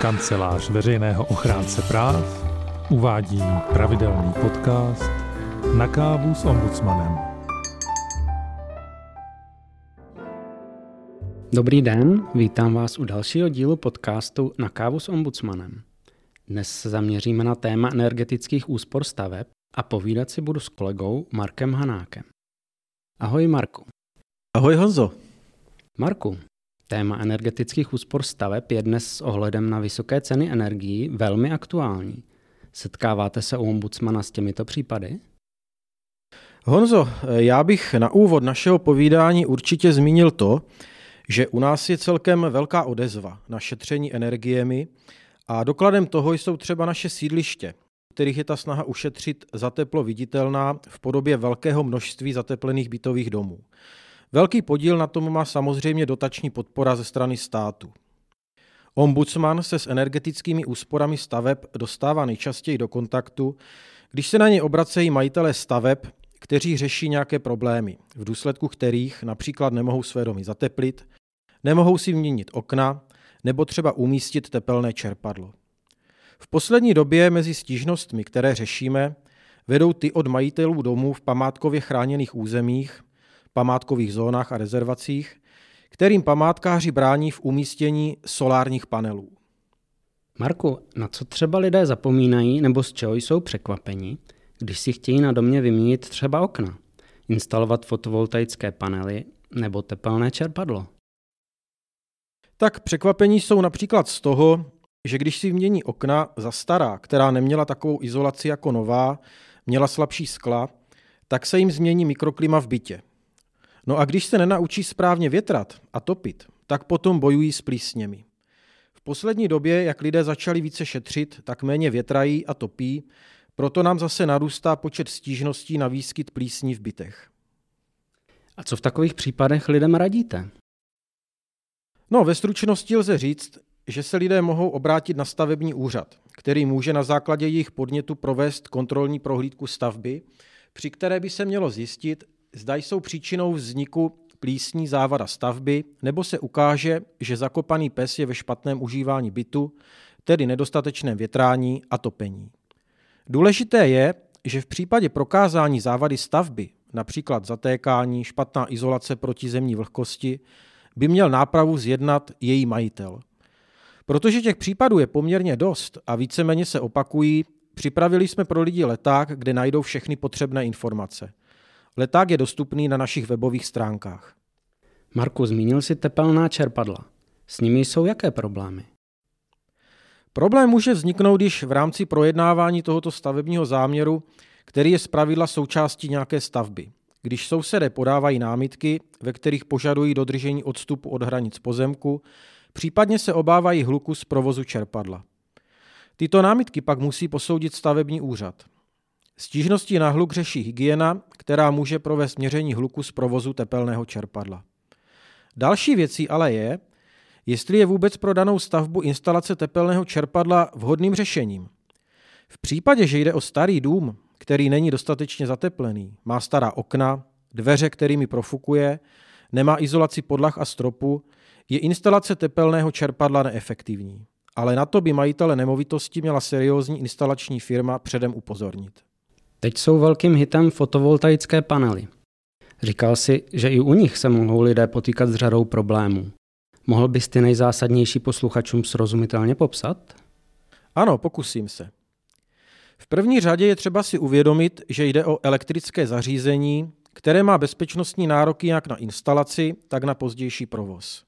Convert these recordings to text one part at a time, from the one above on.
Kancelář veřejného ochránce práv uvádí pravidelný podcast Na kávu s ombudsmanem. Dobrý den, vítám vás u dalšího dílu podcastu Na kávu s ombudsmanem. Dnes se zaměříme na téma energetických úspor staveb a povídat si budu s kolegou Markem Hanákem. Ahoj Marku. Ahoj Honzo. Marku, téma energetických úspor staveb je dnes s ohledem na vysoké ceny energií velmi aktuální. Setkáváte se u ombudsmana s těmito případy? Honzo, já bych na úvod našeho povídání určitě zmínil to, že u nás je celkem velká odezva na šetření energiemi a dokladem toho jsou třeba naše sídliště, kterých je ta snaha ušetřit za teplo viditelná v podobě velkého množství zateplených bytových domů. Velký podíl na tom má samozřejmě dotační podpora ze strany státu. Ombudsman se s energetickými úsporami staveb dostává nejčastěji do kontaktu, když se na ně obracejí majitelé staveb, kteří řeší nějaké problémy, v důsledku kterých například nemohou své domy zateplit, nemohou si vyměnit okna nebo třeba umístit tepelné čerpadlo. V poslední době mezi stížnostmi, které řešíme, vedou ty od majitelů domů v památkově chráněných územích, památkových zónách a rezervacích, kterým památkáři brání v umístění solárních panelů. Marku, na co třeba lidé zapomínají nebo z čeho jsou překvapeni, když si chtějí na domě vyměnit třeba okna, instalovat fotovoltaické panely nebo tepelné čerpadlo? Tak překvapení jsou například z toho, že když si vymění okna za stará, která neměla takovou izolaci jako nová, měla slabší skla, tak se jim změní mikroklima v bytě. No a když se nenaučí správně větrat a topit, tak potom bojují s plísněmi. V poslední době, jak lidé začali více šetřit, tak méně větrají a topí, proto nám zase narůstá počet stížností na výskyt plísní v bytech. A co v takových případech lidem radíte? No, ve stručnosti lze říct, že se lidé mohou obrátit na stavební úřad, který může na základě jejich podnětu provést kontrolní prohlídku stavby, při které by se mělo zjistit, zda jsou příčinou vzniku plísní závada stavby, nebo se ukáže, že zakopaný pes je ve špatném užívání bytu, tedy nedostatečném větrání a topení. Důležité je, že v případě prokázání závady stavby, například zatékání, špatná izolace proti zemní vlhkosti, by měl nápravu zjednat její majitel. Protože těch případů je poměrně dost a víceméně se opakují, připravili jsme pro lidi leták, kde najdou všechny potřebné informace. Leták je dostupný na našich webových stránkách. Marku, zmínil si tepelná čerpadla. S nimi jsou jaké problémy? Problém může vzniknout, když v rámci projednávání tohoto stavebního záměru, který je zpravidla součástí nějaké stavby, když sousedé podávají námitky, ve kterých požadují dodržení odstupu od hranic pozemku, případně se obávají hluku z provozu čerpadla. Tyto námitky pak musí posoudit stavební úřad. Stížnosti na hluk řeší hygiena, která může provést měření hluku z provozu tepelného čerpadla. Další věcí ale je, jestli je vůbec pro danou stavbu instalace tepelného čerpadla vhodným řešením. V případě, že jde o starý dům, který není dostatečně zateplený, má stará okna, dveře, kterými profukuje, nemá izolaci podlah a stropu, je instalace tepelného čerpadla neefektivní. Ale na to by majitele nemovitosti měla seriózní instalační firma předem upozornit. Teď jsou velkým hitem fotovoltaické panely. Říkal si, že i u nich se mohou lidé potýkat s řadou problémů. Mohl bys ty nejzásadnější posluchačům srozumitelně popsat? Ano, pokusím se. V první řadě je třeba si uvědomit, že jde o elektrické zařízení, které má bezpečnostní nároky jak na instalaci, tak na pozdější provoz.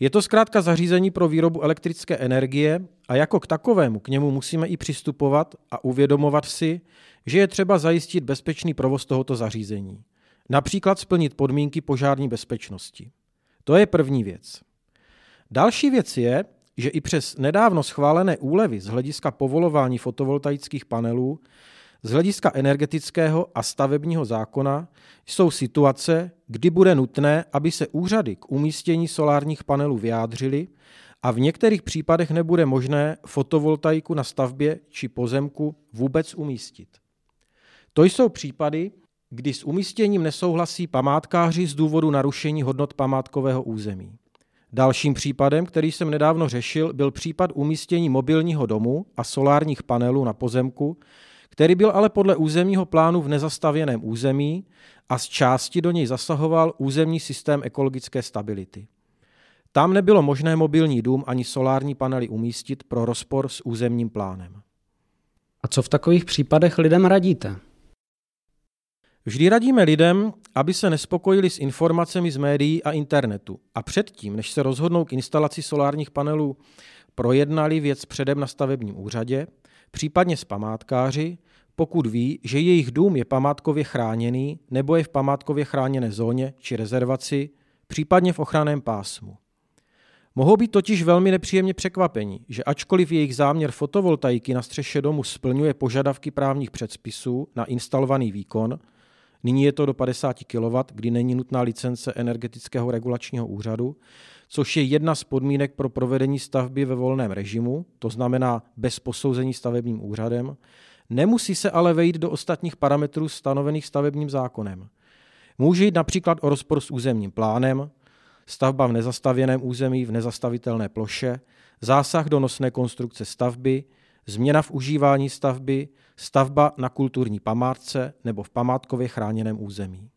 Je to zkrátka zařízení pro výrobu elektrické energie a jako k takovému k němu musíme i přistupovat a uvědomovat si, že je třeba zajistit bezpečný provoz tohoto zařízení. Například splnit podmínky požární bezpečnosti. To je první věc. Další věc je, že i přes nedávno schválené úlevy z hlediska povolování fotovoltaických panelů, z hlediska energetického a stavebního zákona jsou situace, kdy bude nutné, aby se úřady k umístění solárních panelů vyjádřily a v některých případech nebude možné fotovoltaiku na stavbě či pozemku vůbec umístit. To jsou případy, kdy s umístěním nesouhlasí památkáři z důvodu narušení hodnot památkového území. Dalším případem, který jsem nedávno řešil, byl případ umístění mobilního domu a solárních panelů na pozemku, který byl ale podle územního plánu v nezastavěném území a z části do něj zasahoval územní systém ekologické stability. Tam nebylo možné mobilní dům ani solární panely umístit pro rozpor s územním plánem. A co v takových případech lidem radíte? Vždy radíme lidem, aby se nespokojili s informacemi z médií a internetu a předtím, než se rozhodnou k instalaci solárních panelů, projednali věc předem na stavebním úřadě, případně s památkáři, pokud ví, že jejich dům je památkově chráněný nebo je v památkově chráněné zóně či rezervaci, případně v ochranném pásmu. Mohou být totiž velmi nepříjemně překvapení, že ačkoliv jejich záměr fotovoltaiky na střeše domu splňuje požadavky právních předpisů na instalovaný výkon, nyní je to do 50 kW, kdy není nutná licence energetického regulačního úřadu, což je jedna z podmínek pro provedení stavby ve volném režimu, to znamená bez posouzení stavebním úřadem, nemusí se ale vejít do ostatních parametrů stanovených stavebním zákonem. Může jít například o rozpor s územním plánem, stavba v nezastavěném území v nezastavitelné ploše, zásah do nosné konstrukce stavby, změna v užívání stavby, stavba na kulturní památce nebo v památkově chráněném území.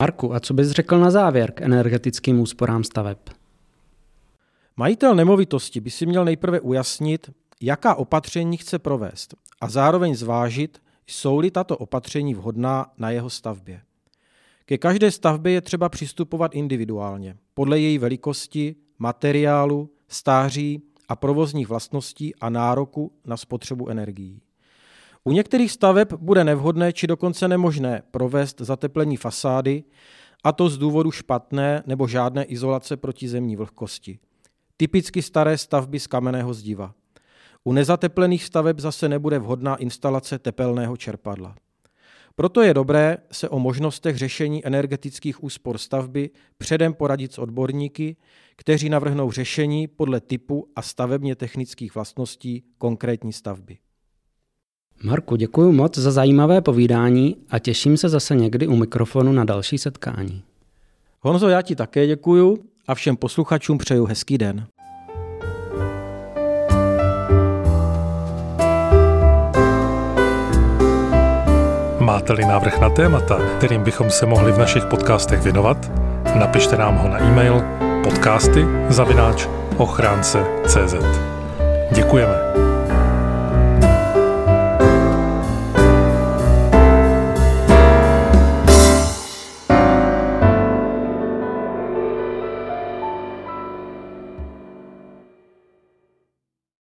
Marku, a co bys řekl na závěr k energetickým úsporám staveb? Majitel nemovitosti by si měl nejprve ujasnit, jaká opatření chce provést a zároveň zvážit, jsou-li tato opatření vhodná na jeho stavbě. Ke každé stavbě je třeba přistupovat individuálně, podle její velikosti, materiálu, stáří a provozních vlastností a nároku na spotřebu energií. U některých staveb bude nevhodné či dokonce nemožné provést zateplení fasády, a to z důvodu špatné nebo žádné izolace proti zemní vlhkosti. Typicky staré stavby z kamenného zdiva. U nezateplených staveb zase nebude vhodná instalace tepelného čerpadla. Proto je dobré se o možnostech řešení energetických úspor stavby předem poradit s odborníky, kteří navrhnou řešení podle typu a stavebně technických vlastností konkrétní stavby. Marku, děkuji moc za zajímavé povídání a těším se zase někdy u mikrofonu na další setkání. Honzo, já ti také děkuju a všem posluchačům přeju hezký den. Máte-li návrh na témata, kterým bychom se mohli v našich podcastech věnovat, napište nám ho na e-mail podcasty zavináč ochránce.cz Děkujeme.